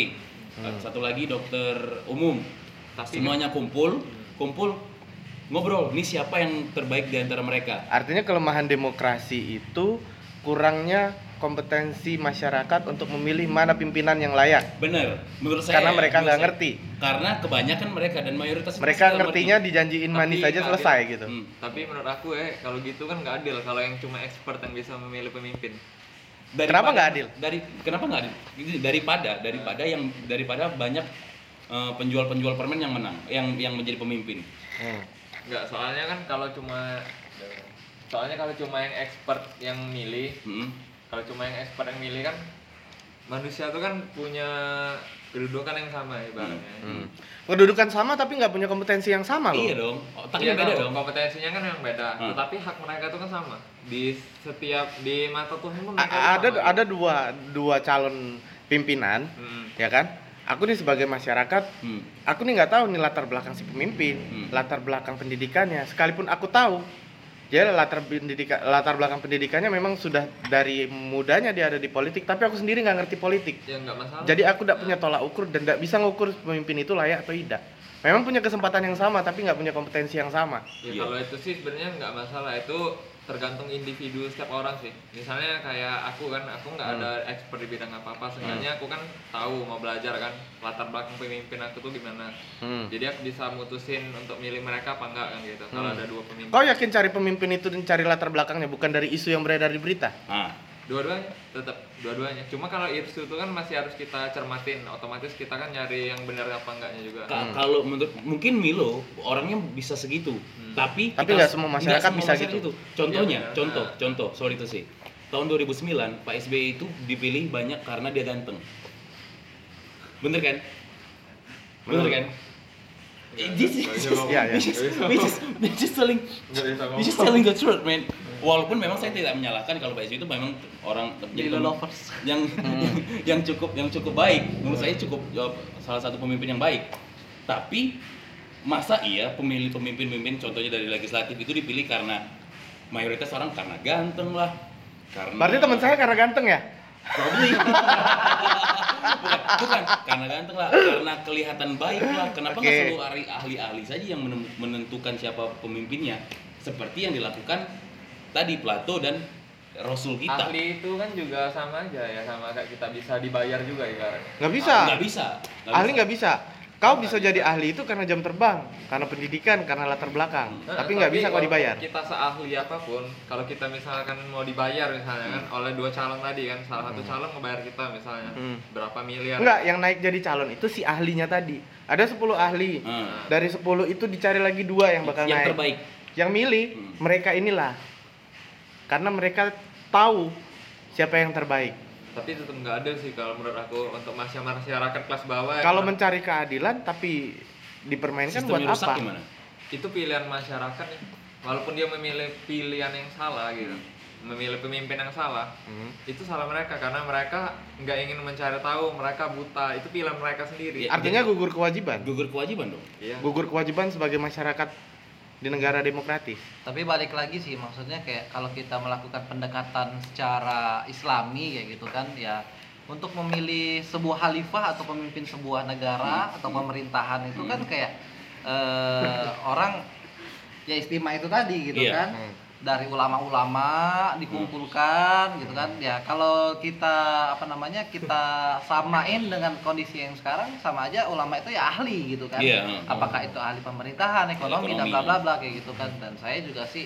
Hmm. satu lagi dokter umum. Tapi semuanya kumpul kumpul ngobrol. Ini siapa yang terbaik di antara mereka? Artinya kelemahan demokrasi itu kurangnya kompetensi masyarakat untuk memilih mana pimpinan yang layak. bener menurut saya Karena mereka nggak ngerti. karena kebanyakan mereka dan mayoritas Mereka ngertinya ngerti. dijanjiin Tapi manis aja selesai adil. gitu. Hmm. Tapi menurut aku ya kalau gitu kan nggak adil kalau yang cuma expert yang bisa memilih pemimpin. Kenapa nggak adil? dari kenapa nggak adil Gini, daripada daripada yang daripada banyak eh, penjual-penjual permen yang menang yang yang menjadi pemimpin Hmm. Nggak, soalnya kan kalau cuma soalnya kalau cuma yang expert yang milih, Hmm. Kalau cuma yang expert yang milih kan manusia tuh kan punya kedudukan yang sama ibaratnya. Hmm. Kedudukan sama tapi nggak punya kompetensi yang sama loh. iya dong otaknya Iya beda dong Kompetensinya kan yang beda. Hmm. Tetapi hak mereka tuh kan sama. Di setiap di mata Tuhan pun A- tuh ada sama. ada dua dua calon pimpinan, Hmm. ya kan? Aku nih sebagai masyarakat, Hmm. aku nih nggak tahu nih latar belakang si pemimpin, Hmm. latar belakang pendidikannya. Sekalipun aku tahu, dia latar pendidikan latar belakang pendidikannya memang sudah dari mudanya dia ada di politik, tapi aku sendiri nggak ngerti politik. Ya nggak masalah. Jadi aku tidak punya tolak ukur dan tidak bisa ngukur pemimpin itu layak atau tidak. Memang punya kesempatan yang sama tapi nggak punya kompetensi yang sama. Ya kalau itu sih sebenarnya nggak masalah itu tergantung individu setiap orang sih misalnya kayak aku kan aku nggak Hmm. ada expert di bidang apa apa seenggaknya aku kan tahu mau belajar kan latar belakang pemimpin aku tuh gimana Hmm. jadi aku bisa mutusin untuk milih mereka apa enggak kan gitu kalau Hmm. ada dua pemimpin Kau yakin cari pemimpin itu dan cari latar belakangnya bukan dari isu yang beredar di berita? Nah, dua-duanya tetap dua-duanya cuma kalau isu itu kan masih harus kita cermatin otomatis kita kan nyari yang benar apa enggaknya juga Ka- Hmm. kalau menurut mungkin Milo orangnya bisa segitu, tapi Tapi kita- nggak semua masyarakat semua bisa masyarakat gitu. itu. Contohnya, Iya, benar. contoh, Nah. contoh, sorry itu sih. Tahun 2009 Pak SBY itu dipilih banyak karena dia ganteng. Bener kan? Bener Bener. kan? Nggak, Eh, This is. Iya, iya. this is, this is, this is telling, this is telling the truth, man. Walaupun memang saya tidak menyalahkan kalau Pak SBY itu memang orang jadi lovers. yang yang cukup yang cukup baik menurut saya cukup uh, salah satu pemimpin yang baik tapi masa iya pemilih pemimpin-pemimpin contohnya dari legislatif itu dipilih karena mayoritas orang karena ganteng lah karena Berarti teman saya karena ganteng ya? Probably. bukan, bukan karena ganteng lah karena kelihatan baik lah kenapa nggak Oke. selalu ahli- ahli-ahli saja yang menentukan siapa pemimpinnya seperti yang dilakukan tadi Plato dan Rasul kita ahli itu kan juga sama aja ya sama kayak kita bisa dibayar juga ya Nggak bisa. nggak bisa nggak ahli bisa. nggak bisa. Kau bisa jadi ahli itu karena jam terbang, karena pendidikan, karena latar belakang. Nah, Tapi nggak bisa kau walaupun dibayar. Kita seahli apa pun, kalau kita misalkan mau dibayar misalnya kan oleh dua calon tadi kan, salah satu calon ngebayar kita misalnya Hmm. berapa miliar. Enggak, yang naik jadi calon itu si ahlinya tadi. Ada 10 ahli. Hmm. Dari 10 itu dicari lagi dua yang bakal yang naik. terbaik Yang milih Hmm. mereka inilah. Karena mereka tahu siapa yang terbaik. Tapi tetap nggak ada sih kalau menurut aku untuk masyarakat kelas bawah. ya, Kalau mencari keadilan tapi dipermainkan buat rusak apa? gimana itu pilihan masyarakat ya. Walaupun dia memilih pilihan yang salah gitu, memilih pemimpin yang salah, Hmm. itu salah mereka karena mereka nggak ingin mencari tahu, mereka buta. Itu pilihan mereka sendiri. Iya. Artinya gugur kewajiban. gugur kewajiban dong Iya. Gugur kewajiban sebagai masyarakat di negara demokratis. Tapi balik lagi sih maksudnya kayak kalau kita melakukan pendekatan secara islami kayak gitu kan ya untuk memilih sebuah khalifah atau pemimpin sebuah negara atau pemerintahan itu kan kayak eh, orang ya istimewa itu tadi gitu Iya. kan Hmm. Dari ulama-ulama dikumpulkan gitu kan. Ya kalau kita apa namanya kita samain dengan kondisi yang sekarang sama aja ulama itu ya ahli gitu kan. Iya, hmm. apakah itu ahli pemerintahan ekonomi, dan Ekonomi. bla bla bla kayak gitu kan. Dan saya juga sih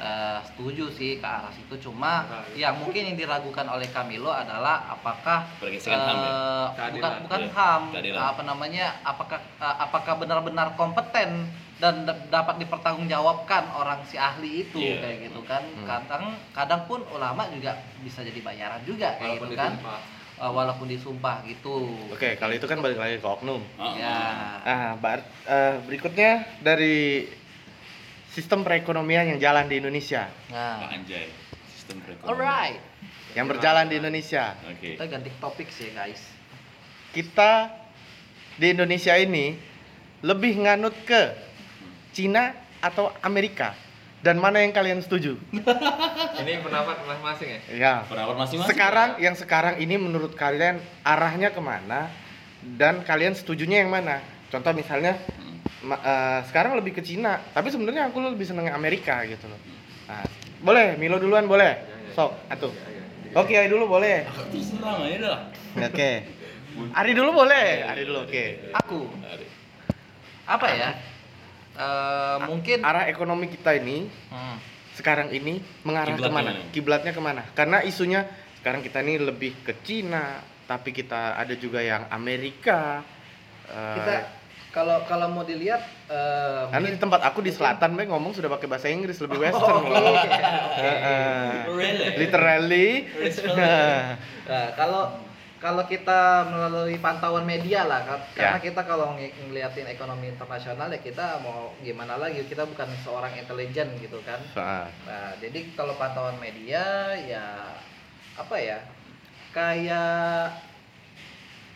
eh, setuju sih ke arah situ. Cuma yang mungkin yang diragukan oleh Camilo adalah apakah Pergeseran HAM ya? eh, bukan bukan Iya, HAM. Keadilan. apa namanya apakah eh, apakah benar-benar kompeten dan da- dapat dipertanggungjawabkan orang si ahli itu Iya. kayak gitu kan Hmm. kadang kadang pun ulama juga bisa jadi bayaran juga kayak Walaupun gitu kan disumpah. Eh, walaupun disumpah gitu Oke, kalau itu kan balik lagi ke oknum. Ah, ya Ah, bar- eh, berikutnya dari sistem perekonomian yang jalan di Indonesia, ah, nah anjay sistem perekonomian alright yang berjalan di Indonesia. oke kita ganti topik sih guys Kita di Indonesia ini lebih nganut ke Cina atau Amerika? Dan mana yang kalian setuju? Ini pendapat masing-masing ya. Ya. pendapat masing-masing Sekarang yang sekarang ini menurut kalian arahnya ke mana? Dan kalian setujunya yang mana? Contoh misalnya Hmm. eh, sekarang lebih ke Cina, tapi sebenarnya aku lebih seneng Amerika gitu loh. Nah, boleh, Milo duluan boleh. Sok, atuh. Oke, Ari dulu boleh. Aku ya udah lah Oke. Ari dulu boleh. Ari dulu, oke. aku Ada. apa ya Eh, mungkin Arah ekonomi kita ini Hmm. sekarang ini mengarah Kiblatnya ke mana? mana? Kiblatnya ke mana? Karena isunya sekarang kita ini lebih ke Cina, tapi kita ada juga yang Amerika. eh, kita kalau kalau mau dilihat eh, karena di tempat aku di selatan, Be, ngomong sudah pakai bahasa Inggris lebih western. oke. loh. Eh, eh. Really? Literally. Nah, kalau kalau kita melalui pantauan media lah kan- karena Ya. kita kalau ng- ngeliatin ekonomi internasional ya kita mau gimana lagi kita bukan seorang intelijen gitu kan Soal. nah jadi kalau pantauan media ya apa ya kayak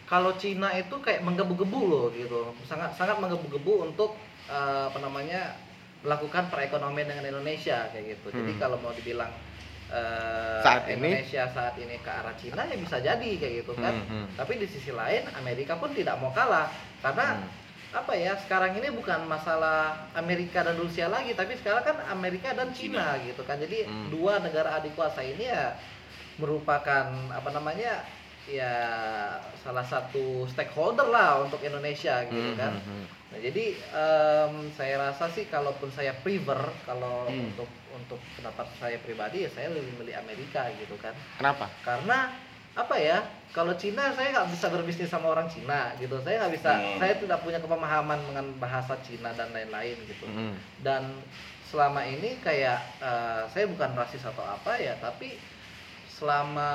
kalau Cina itu kayak menggebu-gebu loh gitu sangat sangat menggebu-gebu untuk eh, apa namanya melakukan perekonomian dengan Indonesia kayak gitu jadi Hmm. kalau mau dibilang eh, Saat ini? Indonesia saat ini ke arah Cina ya bisa jadi kayak gitu kan Hmm, hmm. tapi di sisi lain Amerika pun tidak mau kalah karena Hmm. apa ya sekarang ini bukan masalah Amerika dan Rusia lagi tapi sekarang kan Amerika dan Cina, gitu kan jadi Hmm. dua negara adik kuasa ini ya merupakan apa namanya ya salah satu stakeholder lah untuk Indonesia gitu Hmm, kan hmm, hmm. Nah, jadi em, saya rasa sih kalaupun saya prefer kalau Hmm. untuk untuk pendapat saya pribadi ya saya lebih milih Amerika gitu kan. Kenapa? Karena apa ya? Kalau Cina saya nggak bisa berbisnis sama orang Cina gitu. Saya nggak bisa. Hmm. Saya tidak punya kepemahaman dengan bahasa Cina dan lain-lain gitu. Hmm. Dan selama ini kayak eh, saya bukan rasis atau apa ya, tapi selama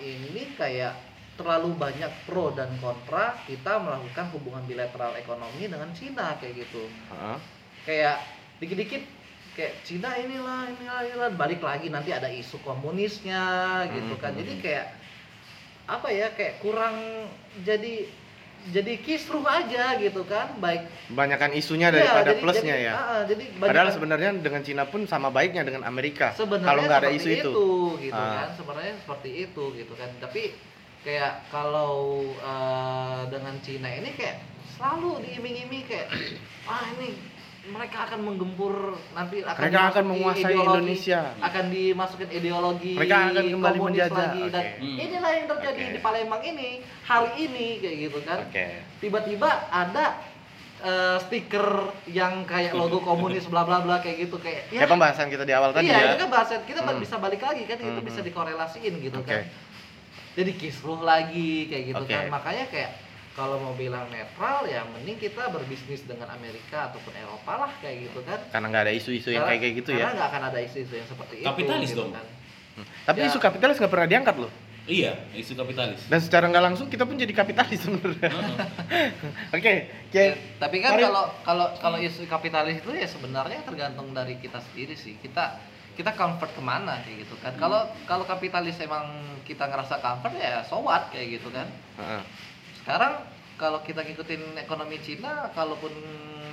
ini kayak terlalu banyak pro dan kontra kita melakukan hubungan bilateral ekonomi dengan Cina kayak gitu Heeh. kayak dikit-dikit kayak Cina inilah inilah inilah balik lagi nanti ada isu komunisnya gitu kan Hmm. jadi kayak apa ya kayak kurang jadi jadi kisruh aja gitu kan baik Banyakan isunya Iya, daripada jadi- plusnya jadi- ya. ah, jadi Padahal sebenarnya dengan Cina pun sama baiknya dengan Amerika. sebenarnya Kalau nggak ada isu seperti itu. gitu Ah. kan sebenarnya seperti itu gitu kan tapi kayak kalau eh, dengan Cina ini kayak selalu diiming-iming kayak ah ini mereka akan menggempur nanti akan Mereka akan menguasai ideologi- Indonesia. akan dimasukin ideologi Mereka akan kembali menjajah. lagi dan Oke. Hmm. inilah yang terjadi Oke. di Palembang ini hari ini kayak gitu kan Oke. tiba-tiba ada eh, stiker yang kayak logo komunis bla bla bla kayak gitu kayak Ya pembahasan kita di awal tadi iya ya. itu kan bahasa kita Hmm. bisa balik lagi kan itu Hmm, bisa hmm. dikorelasiin gitu Oke. kan jadi kisruh lagi kayak gitu Oke. kan makanya kayak kalau mau bilang netral ya mending kita berbisnis dengan Amerika ataupun Eropa lah kayak gitu kan Karena nggak ada isu-isu yang kayak kayak gitu karena ya. nggak akan ada isu-isu yang seperti Kapitalis itu gitu dong. kan. Hmm. Tapi Ya. isu kapitalis nggak pernah diangkat loh. Iya, isu kapitalis. Dan secara nggak langsung kita pun jadi kapitalis sebenarnya. Heeh. Oke, Ya, Oke. tapi kan kalau kalau kalau isu kapitalis itu ya sebenarnya tergantung dari kita sendiri sih. Kita kita comfort ke mana kayak gitu kan. Kalau kalau kapitalis emang kita ngerasa comfort ya so what kayak gitu kan. Heeh. Sekarang kalau kita ngikutin ekonomi Cina, kalaupun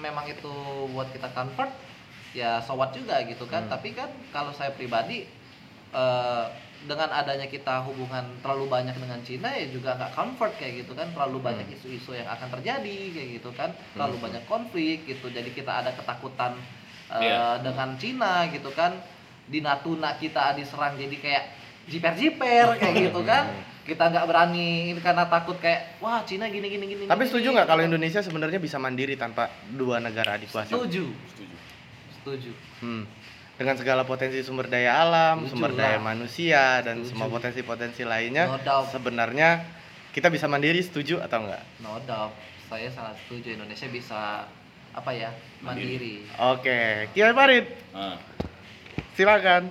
memang itu buat kita comfort, ya so what juga gitu kan. Hmm. Tapi kan kalau saya pribadi eh, dengan adanya kita hubungan terlalu banyak dengan Cina ya juga nggak comfort kayak gitu kan. Terlalu banyak Hmm. isu-isu yang akan terjadi kayak gitu kan. Terlalu banyak konflik gitu. Jadi kita ada ketakutan eh, Iya. dengan Cina gitu kan. Di Natuna kita diserang jadi kayak jiper-jiper kayak gitu kan kita nggak berani ini karena takut kayak wah Cina gini gini gini Tapi gini, setuju nggak kalau. Indonesia sebenarnya bisa mandiri tanpa dua negara adik kuasa? setuju Setuju. setuju Hmm. Dengan segala potensi sumber daya alam, Setuju sumber lah. daya manusia dan Setuju. semua potensi-potensi lainnya, No doubt. sebenarnya kita bisa mandiri setuju atau enggak? no doubt saya sangat setuju Indonesia bisa apa ya mandiri, Oke, Kiai Farid, Ah, silakan.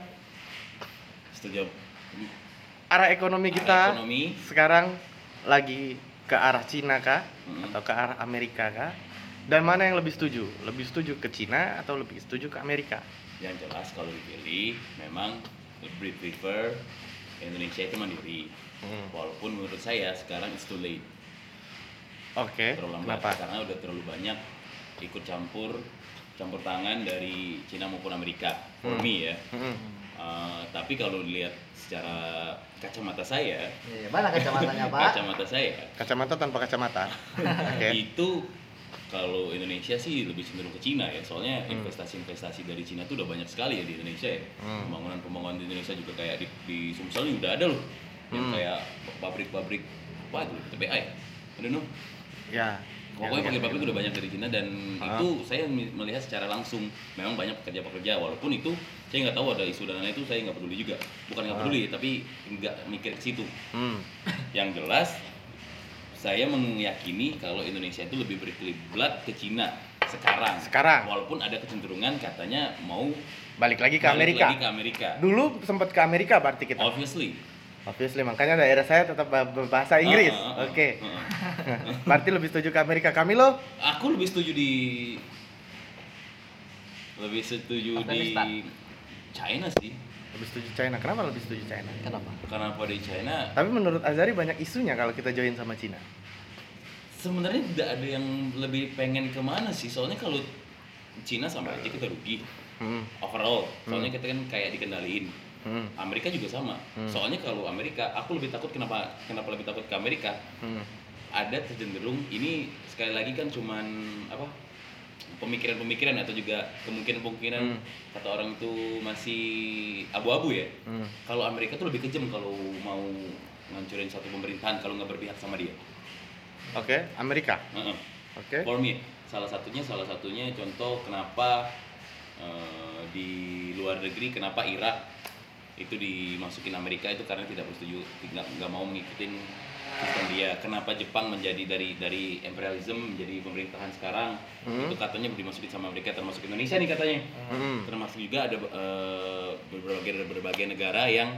setuju. Arah ekonomi Arah kita ekonomi. sekarang lagi ke arah Cina kah Hmm. atau ke arah Amerika kah? Dan mana yang lebih setuju? Lebih setuju ke Cina atau lebih setuju ke Amerika? Yang jelas kalau dipilih memang lebih prefer Indonesia itu mandiri. Hmm. Walaupun menurut saya sekarang it's too late. Oke, Terlalu lambat kenapa? karena udah terlalu banyak ikut campur campur tangan dari Cina maupun Amerika. For Hmm. me ya. Hmm. Uh, tapi kalau dilihat secara kacamata saya, Ya, mana kacamatanya pak kacamata saya Kacamata tanpa kacamata. Oke. itu kalau Indonesia sih lebih cenderung ke Cina ya soalnya Hmm. investasi-investasi dari Cina tuh udah banyak sekali ya di Indonesia ya Hmm. pembangunan-pembangunan di Indonesia juga kayak di, di Sumsel ini udah ada loh yang Hmm. kayak pabrik-pabrik apa itu TBA ya I don't know Ya. pokoknya Ya, ya, pabrik-pabrik ya. udah banyak dari Cina dan Ah. itu saya melihat secara langsung memang banyak pekerja-pekerja walaupun itu saya nggak tahu ada isu dan lain itu saya nggak peduli juga bukan nggak Ah. peduli tapi nggak mikir ke situ Hmm. yang jelas saya meyakini kalau Indonesia itu lebih berkiblat ke Cina sekarang. Sekarang. Walaupun ada kecenderungan katanya mau Balik lagi ke balik Amerika. lagi ke Amerika. Dulu sempat ke Amerika berarti kita. Obviously. Obviously, makanya daerah saya tetap bah- berbahasa Inggris. Ah, ah, ah, Oke. ah, ah. Berarti lebih setuju ke Amerika. Kami lo? Aku lebih setuju di lebih setuju Afghanistan. di China sih. Lebih setuju China. Kenapa lebih setuju China? kenapa Kenapa di China? Tapi menurut Azari banyak isunya kalau kita join sama Cina. Sebenarnya tidak ada yang lebih pengen ke mana sih. Soalnya kalau Cina sama aja kita rugi Hmm. overall. Soalnya kita kan kayak dikendaliin. Hmm. Amerika juga sama. Hmm. Soalnya kalau Amerika, aku lebih takut kenapa kenapa lebih takut ke Amerika? Hmm. ada tercenderung ini sekali lagi kan cuman apa pemikiran-pemikiran atau juga kemungkinan-kemungkinan Hmm. kata orang itu masih abu-abu ya. Hmm. Kalau Amerika tuh lebih kejam kalau mau ngancurin satu pemerintahan kalau nggak berpihak sama dia. Oke, Amerika. Heeh. Oke. For me, salah satunya salah satunya contoh kenapa eh, di luar negeri kenapa Irak itu dimasukin Amerika itu karena tidak bersetuju tidak nggak mau mengikuti sistem dia. Kenapa Jepang menjadi dari dari imperialism menjadi pemerintahan sekarang Hmm. itu katanya dimasukin sama Amerika termasuk Indonesia nih katanya. Hmm. Termasuk juga ada eh, berbagai berbagai negara yang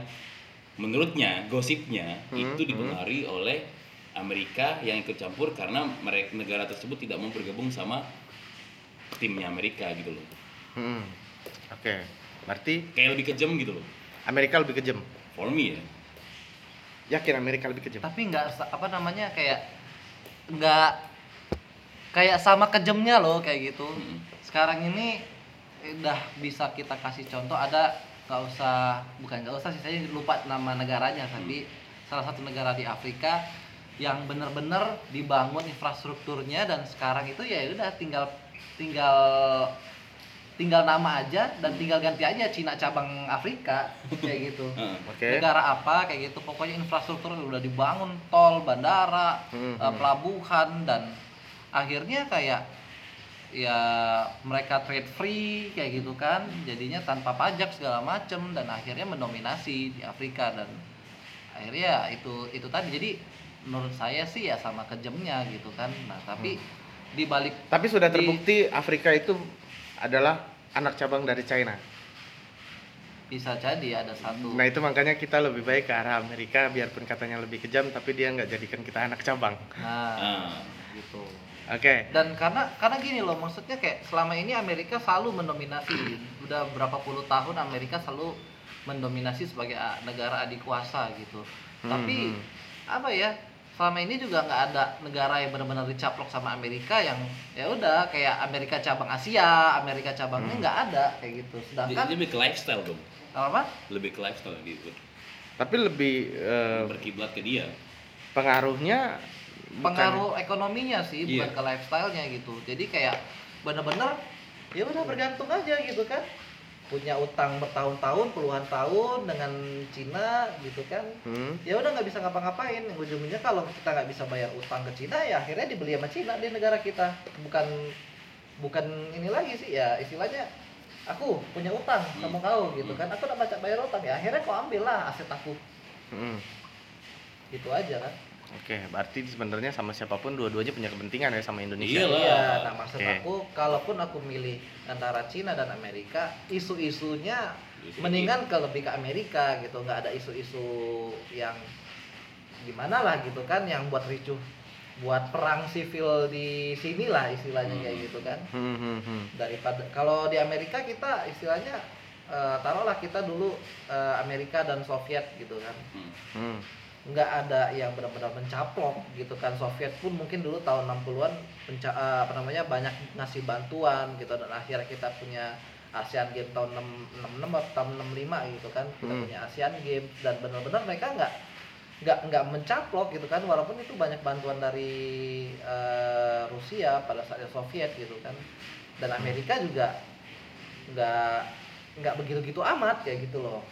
menurutnya gosipnya Hmm, itu dipengaruhi oleh Amerika yang ikut campur karena mereka negara tersebut tidak mau bergabung sama timnya Amerika gitu loh. Hmm. Oke. Berarti Kayak lebih kejam gitu loh. Amerika lebih kejam. For me ya. Yakin Amerika lebih kejam? tapi nggak apa namanya kayak nggak kayak sama kejamnya loh kayak gitu Mm. sekarang ini eh, udah bisa kita kasih contoh ada nggak usah bukan nggak usah sih saya lupa nama negaranya tapi salah satu negara di Afrika yang bener-bener dibangun infrastrukturnya dan sekarang itu ya udah tinggal tinggal tinggal nama aja dan tinggal ganti aja Cina cabang Afrika kayak gitu Heeh. Oke. negara apa kayak gitu pokoknya infrastruktur udah dibangun tol bandara Hmm, eh, hmm. pelabuhan dan akhirnya kayak ya mereka trade free kayak gitu kan jadinya tanpa pajak segala macem dan akhirnya mendominasi di Afrika dan akhirnya ya itu itu tadi jadi menurut saya sih ya sama kejamnya gitu kan nah tapi di balik Tapi sudah di- terbukti Afrika itu adalah anak cabang dari China. bisa jadi ada satu Nah itu makanya kita lebih baik ke arah Amerika biarpun katanya lebih kejam tapi dia nggak jadikan kita anak cabang. nah Ah. gitu Oke. dan karena karena gini loh maksudnya kayak selama ini Amerika selalu mendominasi udah berapa puluh tahun Amerika selalu mendominasi sebagai negara adik kuasa gitu Hmm, tapi hmm. apa ya selama ini juga nggak ada negara yang benar-benar dicaplok sama Amerika yang ya udah kayak Amerika cabang Asia Amerika cabangnya Hmm. nggak ada kayak gitu sedangkan lebih ke lifestyle dong. apa Lebih ke lifestyle gitu. Tapi lebih eh, Berkiblat ke dia. pengaruhnya bukan- pengaruh ekonominya sih bukan Iya. ke lifestyle-nya gitu jadi kayak bener-bener ya udah bergantung aja gitu kan punya utang bertahun-tahun puluhan tahun dengan Cina gitu kan. Hmm. ya udah nggak bisa ngapa-ngapain. Ujung-ujungnya kalau kita nggak bisa bayar utang ke Cina ya akhirnya dibeli sama Cina di negara kita. Bukan bukan ini lagi sih ya istilahnya aku punya utang sama kau gitu kan. Aku udah baca bayar utang ya akhirnya kau ambil lah aset aku. Hmm. gitu aja kan Oke, berarti sebenarnya sama siapa pun dua-duanya punya kepentingan ya sama Indonesia. Iyalah. Iya, nah maksud Oke. aku kalaupun aku milih antara Cina dan Amerika, isu-isunya Isu mendingan ke lebih ke Amerika gitu, nggak ada isu-isu yang gimana lah gitu kan, yang buat ricuh, buat perang sivil di sini lah istilahnya kayak Hmm. gitu kan. Hmm, hmm, hmm. Daripada kalau di Amerika kita istilahnya eh, taruhlah kita dulu eh, Amerika dan Soviet gitu kan Hmm. Hmm. Nggak ada yang benar-benar mencaplok gitu kan. Soviet pun mungkin dulu tahun 60-an menca- eh, apa namanya banyak ngasih bantuan gitu dan akhirnya kita punya ASEAN Games tahun 6- 66 atau tahun 65 gitu kan. Kita Hmm. punya ASEAN Games dan benar-benar mereka nggak nggak nggak mencaplok gitu kan. Walaupun itu banyak bantuan dari eh, Rusia pada saatnya Soviet gitu kan. Dan Amerika juga nggak nggak begitu-gitu amat kayak gitu loh